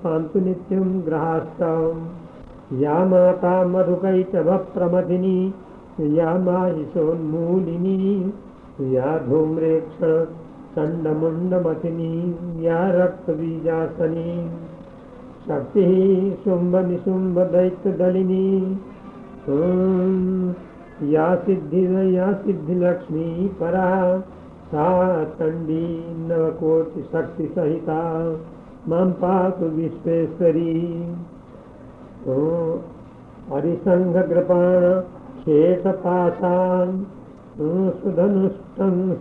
पान्तु नित्यं ग्रहास्ताम्। या माता मधुकैटभप्रमथिनी या माहिषोन्मूलिनी या धूम्रेक्षण चण्डमुण्डमथिनी या रक्तबीजासनी। शक्तिः शुम्भनिशुम्भदैत्यदलिनी। या सिद्धि या सिद्धिलक्ष्मी परा सा चण्डी नवकोटिशक्तिसहिता मां पातु विश्वेश्वरी। हरिसङ्घकृपाण शेषपाशान्। सुधनुष्टं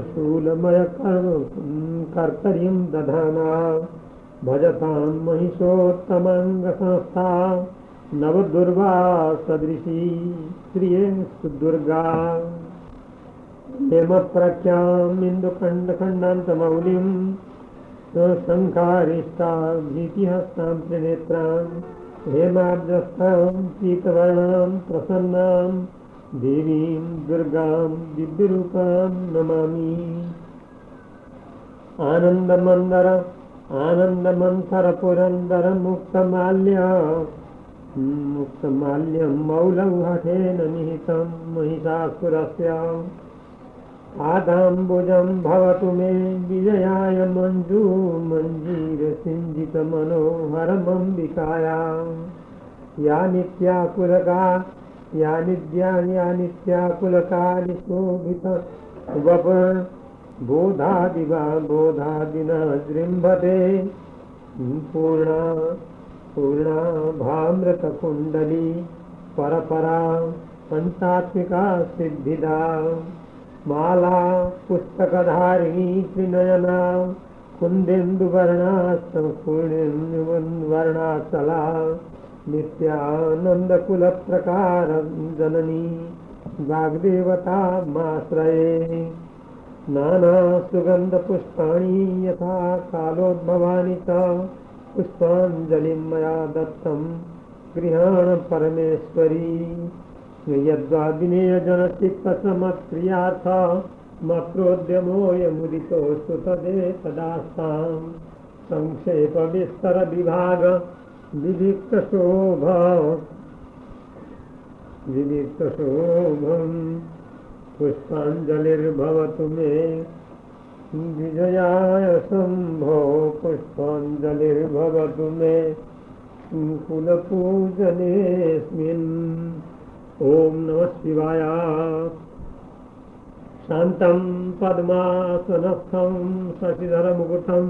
शूलमय कर्तरीं दधाना। भजतां महिषोत्तमङ्गसंस्था। नवदुर्गा सदृशी श्रिये सुदुर्गा हेमप्रख्याम् इन्दुखण्डखण्डान्तमौलिम् शङ्खारिष्टा भीतिहस्तां त्रिनेत्रां हेमाब्जस्थां पीतवर्णां प्रसन्नां देवीं दुर्गां दिव्यरूपां नमामि। आनन्दमन्दर आनन्दमन्थरपुरन्दरमुक्तमाल्या, मुक्तमाल्यं मौलं हठेन निहितं महिषासुरस्य आदाम्बुजं भवतु मे विजयाय मञ्जू मञ्जीरसिञ्जितमनोहरमम्बिकायां या नित्याकुलका या नित्या या वप। बोधादिवा बोधादिना जृम्भते। पूर्णा पूर्णा भामृतकुण्डली परपरा पञ्चात्मिका सिद्धिदा మాలా పుస్తకధారీ త్రినయన కుందెందు వర్ణాస్తూణెందు వర్ణాచల నిత్యానంద కుల ప్రకార జననీ వాగ్దేవతామాశ్రయే నానా సుగంధ పుష్పాణి యథా కాలోద్భవాని చ పుష్పాంజలిం మయా దత్తం. గృహాణ పరమేశ్వరీ. विनेयजनचित्तसमत्प्रियार्थ मक्रोद्यमोऽयमुदितोऽस्तु तदेतदास्तां संक्षेपविस्तरविभाग। विविक्तशोभ विविक्तशोभम्। पुष्पाञ्जलिर्भवतु मे। विजयाय शम्भो। पुष्पाञ्जलिर्भवतु मे। कुलपूजनेऽस्मिन् ॐ नमः शिवाय। शान्तं पद्मासनस्थं शशिधरमुकुटं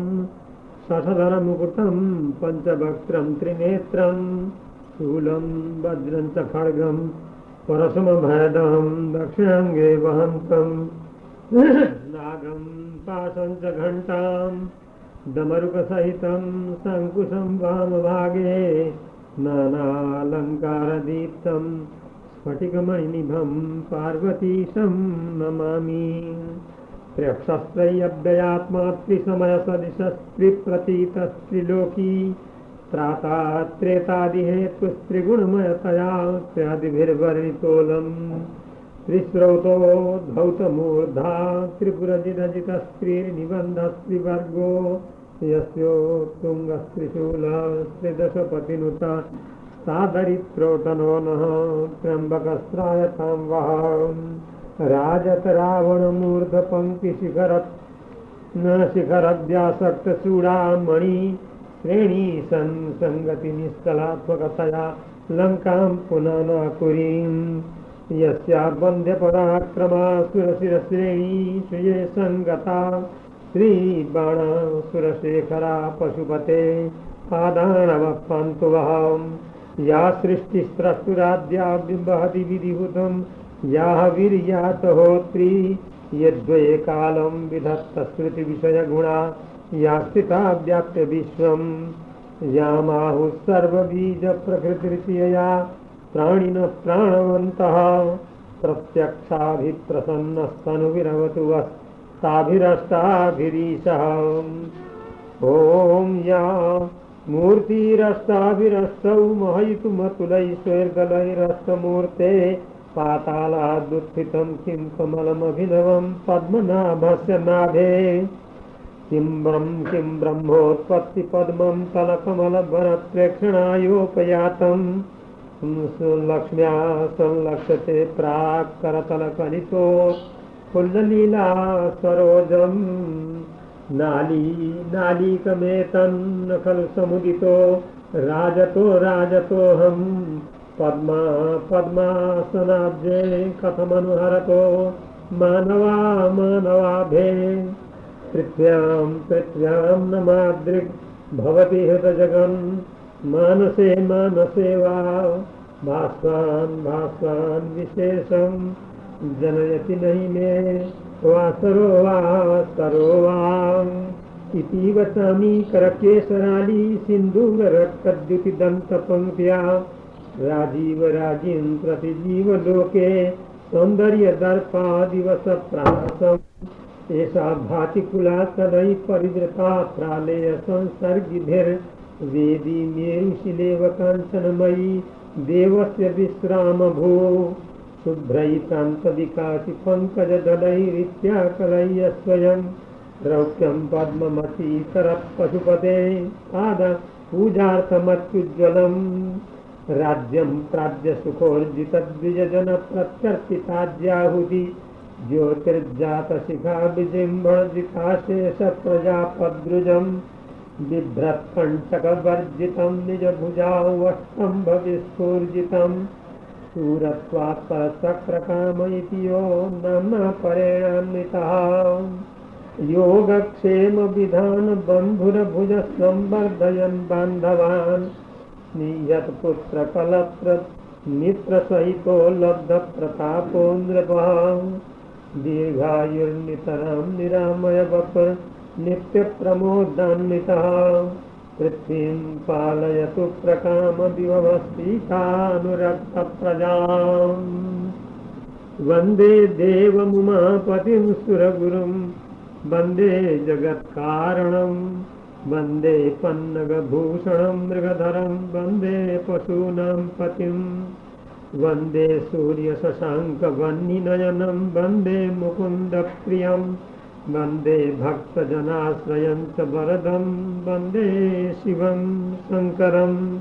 शशधरमुकुटं पञ्चवक्त्रं त्रिनेत्रं शूलं वज्रं च खड्गं परशुमभयदं दक्षिणाङ्गे वहन्तं नागं पाशं च घण्टां डमरुकसहितं सङ्कुशं वामभागे नानालङ्कारदीप्तं स्फटिकमणिनिभं पार्वतीशं नमामि। त्र्यक्षस्त्रयव्ययात्मा त्रिसमयसदिशस्त्रिप्रतीतस्त्रिलोकी प्राता त्रेतादिहेतुस्त्रिगुणमयतया त्र्यादिभिर्वरितोलं त्रिस्रौतो धौतमूर्धा त्रिपुरजिरजितस्त्रीर्निबन्धस्त्रिवर्गो यस्योत्तुङ्गस्त्रिशूलस्त्रिदशपतिनुता सादरित्रोटनो नः त्र्यम्बकस्त्रायतां वः राजत रावणमूर्धपङ्क्तिशिखर न शिखरव्यासक्तचूडामणि श्रेणी सन् सङ्गतिनिष्कलात्मकतया लङ्कां पुनः न कुरीम् यस्या वन्द्यपराक्रमा सुरशिरश्रेणी श्रिये सङ्गता श्रीबाणा सुरशेखरा पशुपते पादानवः या सृष्टिस्रष्टुराद्या बिम्बहति विधिभूतं याः वीर्यात होत्री यद्वये कालं विधत्तस्मृतिविषयगुणा या स्थिता व्याप्य विश्वं यामाहुः सर्वबीजप्रकृतिरित्यया प्राणिनः प्राणवन्तः प्रत्यक्षाभिप्रसन्नस्तनुविरवतु वस्ताभिरष्टाभिरीशः ॐ या मूर्तिरस्ताभिरस्तौ महयितुमतुलैश्वर्गलैरस्तमूर्ते पातालादुत्थितं किं कमलमभिनवं पद्मनाभस्य नाभे। किं ब्रह्म किं ब्रह्मोत्पत्तिपद्मं तलकमलभरप्रेक्षणायोपयातं लक्ष्म्या संलक्ष्यते प्राक् करतलकलितो कुल्ललीला सरोजम्। नाली नालीकमेतन् खलु समुदितो, राजतो राजतोऽहं पद्मा, पद्मासनाब्जे कथमनुहरतो, मानवा, मानवाभे। पृथ्व्यां पृथ्व्यां न मादृग् भवति हृतजगन् मानसे मानसे वा। भास्वान् भास्वान् विशेषं जनयति नहि मे वा सरो वा सरोवा इतीव सामीकरकेशराली सिन्धूरक्तद्युतिदन्तपङ्क्या राजीवराजीं प्रतिजीवलोके सौन्दर्यदर्पादिवसप्रासम्। एषा भातिकुला तदै परिवृता प्रालेयसंसर्गिभिर्वेदी मेरुशिलेव काञ्चनमयी देवस्य विश्रामभो। शुभ्रैकान्तविकासि पङ्कजदलैरित्याकलय्य स्वयं द्रव्यं पद्ममतीतरः पशुपते पाद पूजार्थमत्युज्ज्वलम्। राज्यं प्राज्यसुखोर्जितद्विजजनप्रत्यर्पिताज्याहुति। ज्योतिर्जातशिखा विजिम्बणजिकाशेषप्रजापद्रुजम् बिभ्रत्कण्टकवर्जितं निजभुजावष्टम्भविस्फूर्जितम् शूरत्वात्तचक्रकाम इति यो नाम्ना परेणान्वितः। योगक्षेमविधानबन्धुरभुजस्वं बान्धवान्। नियत्पुत्रकलत्र मित्रसहितो लब्धप्रतापो नृपः दीर्घायुर्नितरां निरामय वपुर् नित्यप्रमोदान्वितः। पृथ्वीं पालयतु प्रकामदिवमस्तीतानुरक्तप्रजाम् वन्दे देवमुमापतिं सुरगुरुं वन्दे जगत्कारणं वन्दे पन्नगभूषणं मृगधरं वन्दे पशूनां पतिं वन्दे सूर्यशशाङ्कवह्निनयनं वन्दे मुकुन्दप्रियम् वन्दे भक्तजनाश्रयं च वरदं वन्दे शिवं शङ्करं।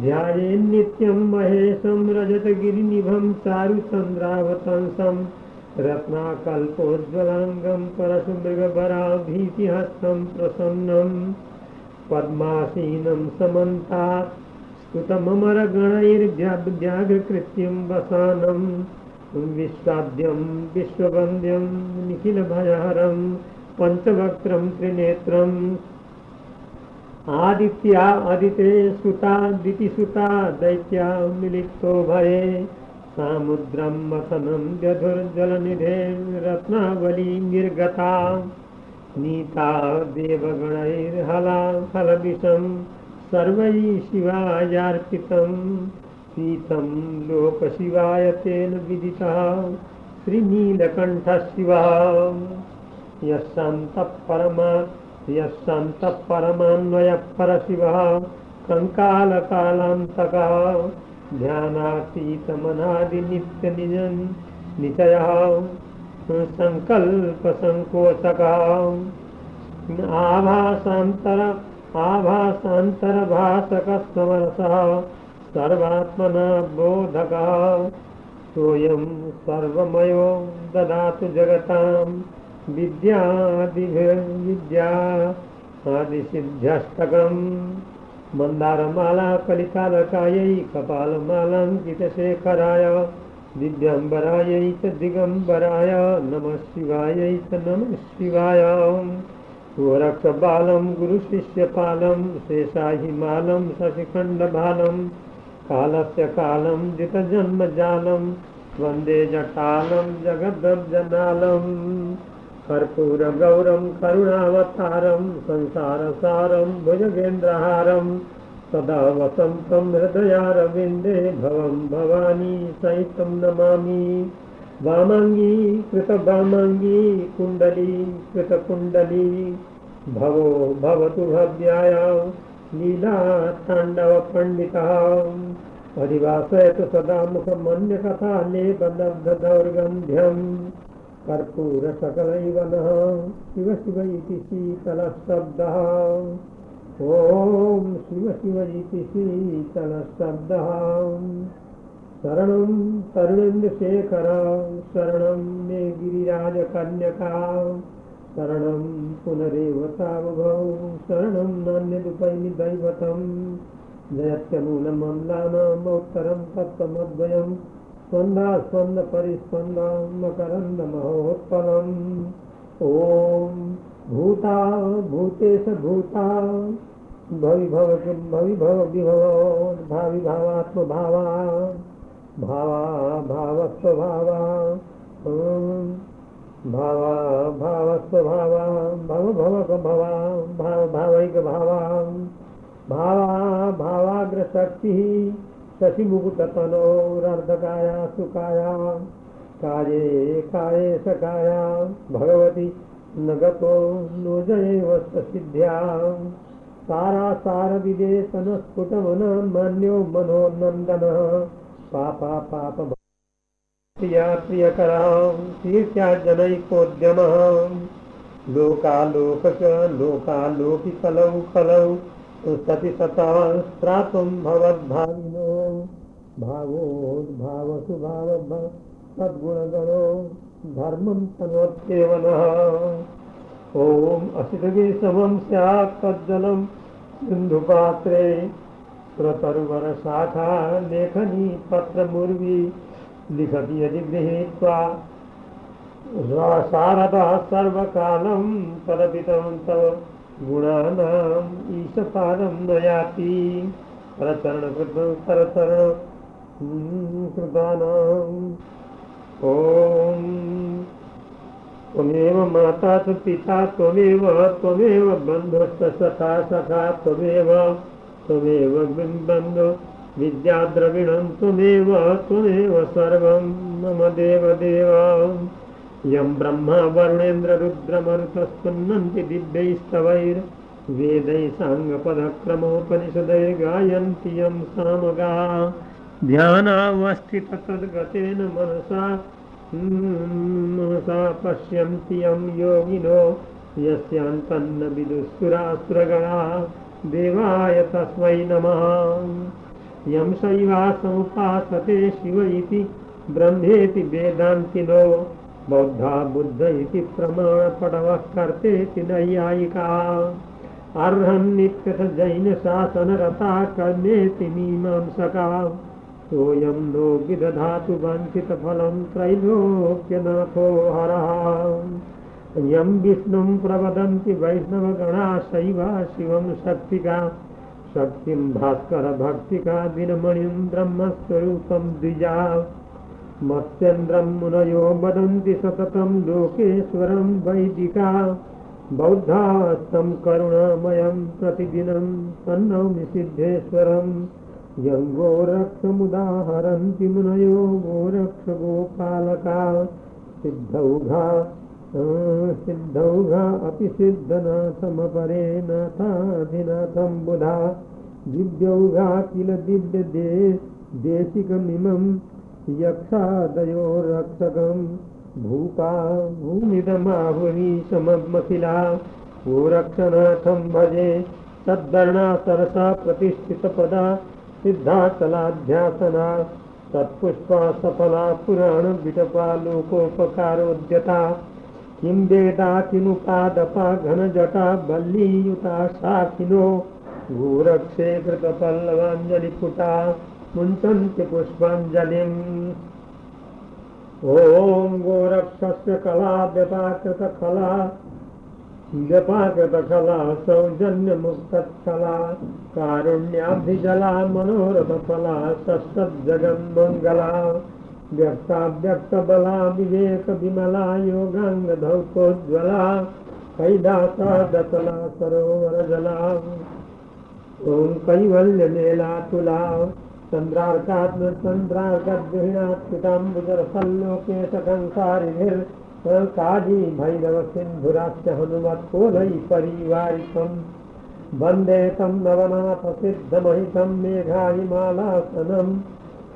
ध्यायेन्नित्यं महेशं रजतगिरिनिभं चारुचन्द्रावतंसं रत्नाकल्पोज्ज्वलाङ्गं परशुमृगवराभीतिहस्तं प्रसन्नं। पद्मासीनं समन्तात् स्तुतममरगणैर्व्याघ्रकृत्यं वसानम् विश्वाद्यं विश्ववन्द्यं निखिलभयहरं पञ्चवक्त्रं त्रिनेत्रम्। आदित्या अदिते सुता दितिसुता दैत्या मिलितो भये। सामुद्रं मथनं व्यधुर्जलनिधे रत्नावली निर्गता। नीता देवगणैर्हला फलविषं सर्वैः शिवायार्पितम् पीतं लोकशिवाय तेन विदितः श्रीनीलकण्ठः शिवः यः शान्तः परमा, यः शान्तः परमान्वयः परशिवः कङ्कालकालान्तकः ध्यानातीतमनादिनित्यनिजन् निचयः सङ्कल्पसङ्कोचकः आभासान्तर आभासान्तरभासकस्वरसः सर्वात्मना बोधकः। सोऽयं सर्वमयो ददातु जगतां। विद्यादिभिर्विद्या आदिसिद्ध्यष्टकम् मन्दारमाला कलिकालकायै कपालमालाङ्कितशेखराय दिव्यम्बरायै च दिगम्बराय नमः शिवायै च नमः शिवाय। गोरक्षबालं गुरुशिष्यपालं शेषाहिमालं शशिखण्डबालं कालस्य कालं जितजन्मजालं वन्दे जटालं जगद्दर्जनालं कर्पूरगौरं करुणावतारं संसारसारं भुजगेन्द्रहारं सदा वसन्तं हृदयारविन्दे भवं भवानी सहितं नमामि। वामाङ्गी कृतवामाङ्गी कुण्डली कृतकुण्डली। भवो भवतु भव्याय लीला तांडव पंडितः अधिवासयतु सदा मुखमन्यकथा लेपलब्धदौर्गन्ध्यम् कर्पूरसकलैव नः शिव शिव इति शीतलशब्दः ॐ शिव शिव इति शीतलशब्दः शरणं तरुणेन्द्रशेखर शरणं मे गिरिराजकन्यका शरणं पुनरेव सा शरणं नान्यरूपैनि दैवतं। नैत्य नूनं मङ्गरं तत्तमद्वयं स्वन्धान्दपरिस्पन्दा मकरन्दमहोत्तरम् ॐ भूता भूतेश भूता। भविभव भविभव विभव भाविभावात्मभावा भावा भावस्वभावा। भावाभावा भावा भावस्वभावा भव भव भवा भावाग्रशक्तिः शशिमुकुटतनोरर्धकाया सुकाया काये काये सकाया भगवती न गतो नो जयेव सिद्ध्या सारा सार विदेशन स्फुटमन मान्यो मनोनन्दनः पापा पाप प्रिया प्रियकरां शीर्ष्याजनैकोद्यमः लोकालोकक लोकालोकि कलौ सति सता भवद्भाविनो भावोद्भावसुभाव सद्गुणगणो धर्मं तनोत्येव नः ॐ असितविषमं स्यात् तज्जलं सिन्धुपात्रे प्रतरुवरशाखा लेखनी पत्रमुर्वी लिखति यदि गृहीत्वा शारदा सर्वकालं तव गुणानाम् ईशपादं न याति परचरणकृत परचरण कृतानाम्। ॐ त्वमेव माता च पिता त्वमेव त्वमेव बन्धुश्च सखा सखा त्वमेव त्वमेव बन्धु विद्याद्रविणं त्वमेव त्वमेव सर्वं मम देवदेव यं ब्रह्मा वरुणेन्द्ररुद्रमरुतस्तुन्नन्ति दिव्यैस्तवैर्वेदैः साङ्गपदक्रमोपनिषदैर्गायन्ति यं सामगा ध्यानावस्थिततद्गतेन मनसा मनसा पश्यन्ति यं योगिनो यस्यान्तन्न विदुःसुरासुरगणा देवाय तस्मै नमः यं शैवासमुपासते शिव इति, ब्रह्मेति वेदान्तिनो बौद्धा बुद्ध इति प्रमाणपटवः कर्तेति नैयायिका। अर्हन्नित्यथ जैनशासनरता कर्मेति मीमांसका। सोऽयं नो विदधातु वाञ्छितफलं त्रैलोक्यनाथो हरः। यं विष्णुं प्रवदन्ति वैष्णवगणा शैवा शिवं शक्तिका। शक्तिं भास्कर भक्तिका दिनमणिं ब्रह्मस्वरूपं द्विजा। मत्स्येन्द्रं मुनयो वदन्ति सततं लोकेश्वरं वैदिका। बौद्धास्तं करुणामयं प्रतिदिनं तन्नौमि सिद्धेश्वरं। यं गोरक्षमुदाहरन्ति मुनयो गोरक्षगोपालका। सिद्धौघा सिद्धौघा अपि सिद्धनाथमपरे नाथाधिनाथं बुधा दिव्यौघा किल दिव्यदे देशिकमिमं यक्षादयो रक्षकं भूपा भूमिदमाहुरीशमखिला गोरक्षनाथं भजे। तद्वर्णा सरसा प्रतिष्ठितपदा सिद्धाचलाध्यासना। तत्पुष्पा सफला पुराणविटपा लोकोपकारोद्यता किं वेदा किमुपादपा घनजटा बल्लीयुता शाखिनो गोरक्षे कृतपल्लवाञ्जलिपुटा मुञ्चन्ति पुष्पाञ्जलिम्। ॐ गोरक्षस्य कला व्यपाकृतकला व्यपाकृतकला सौजन्यमुक्तकला कारुण्याब्धिजला मनोरथफला सत्सज्जगन्मङ्गला व्यक्ताव्यक्तबला, विवेकविमला योगाङ्गधौतोज्ज्वला कैदासा दतला सरोवरजला ॐ कैवल्यमेलातुला चन्द्रार्कात्म चन्द्रार्कद्विहीणात्पिताम्बुजरसल्लोके सकंसारिभिर्काजी भैरव सिन्धुराश्च हनुमत्कोलै परिवारिकम्। वंदे तं नवनाथसिद्धमहितं मेघाहिमालासनं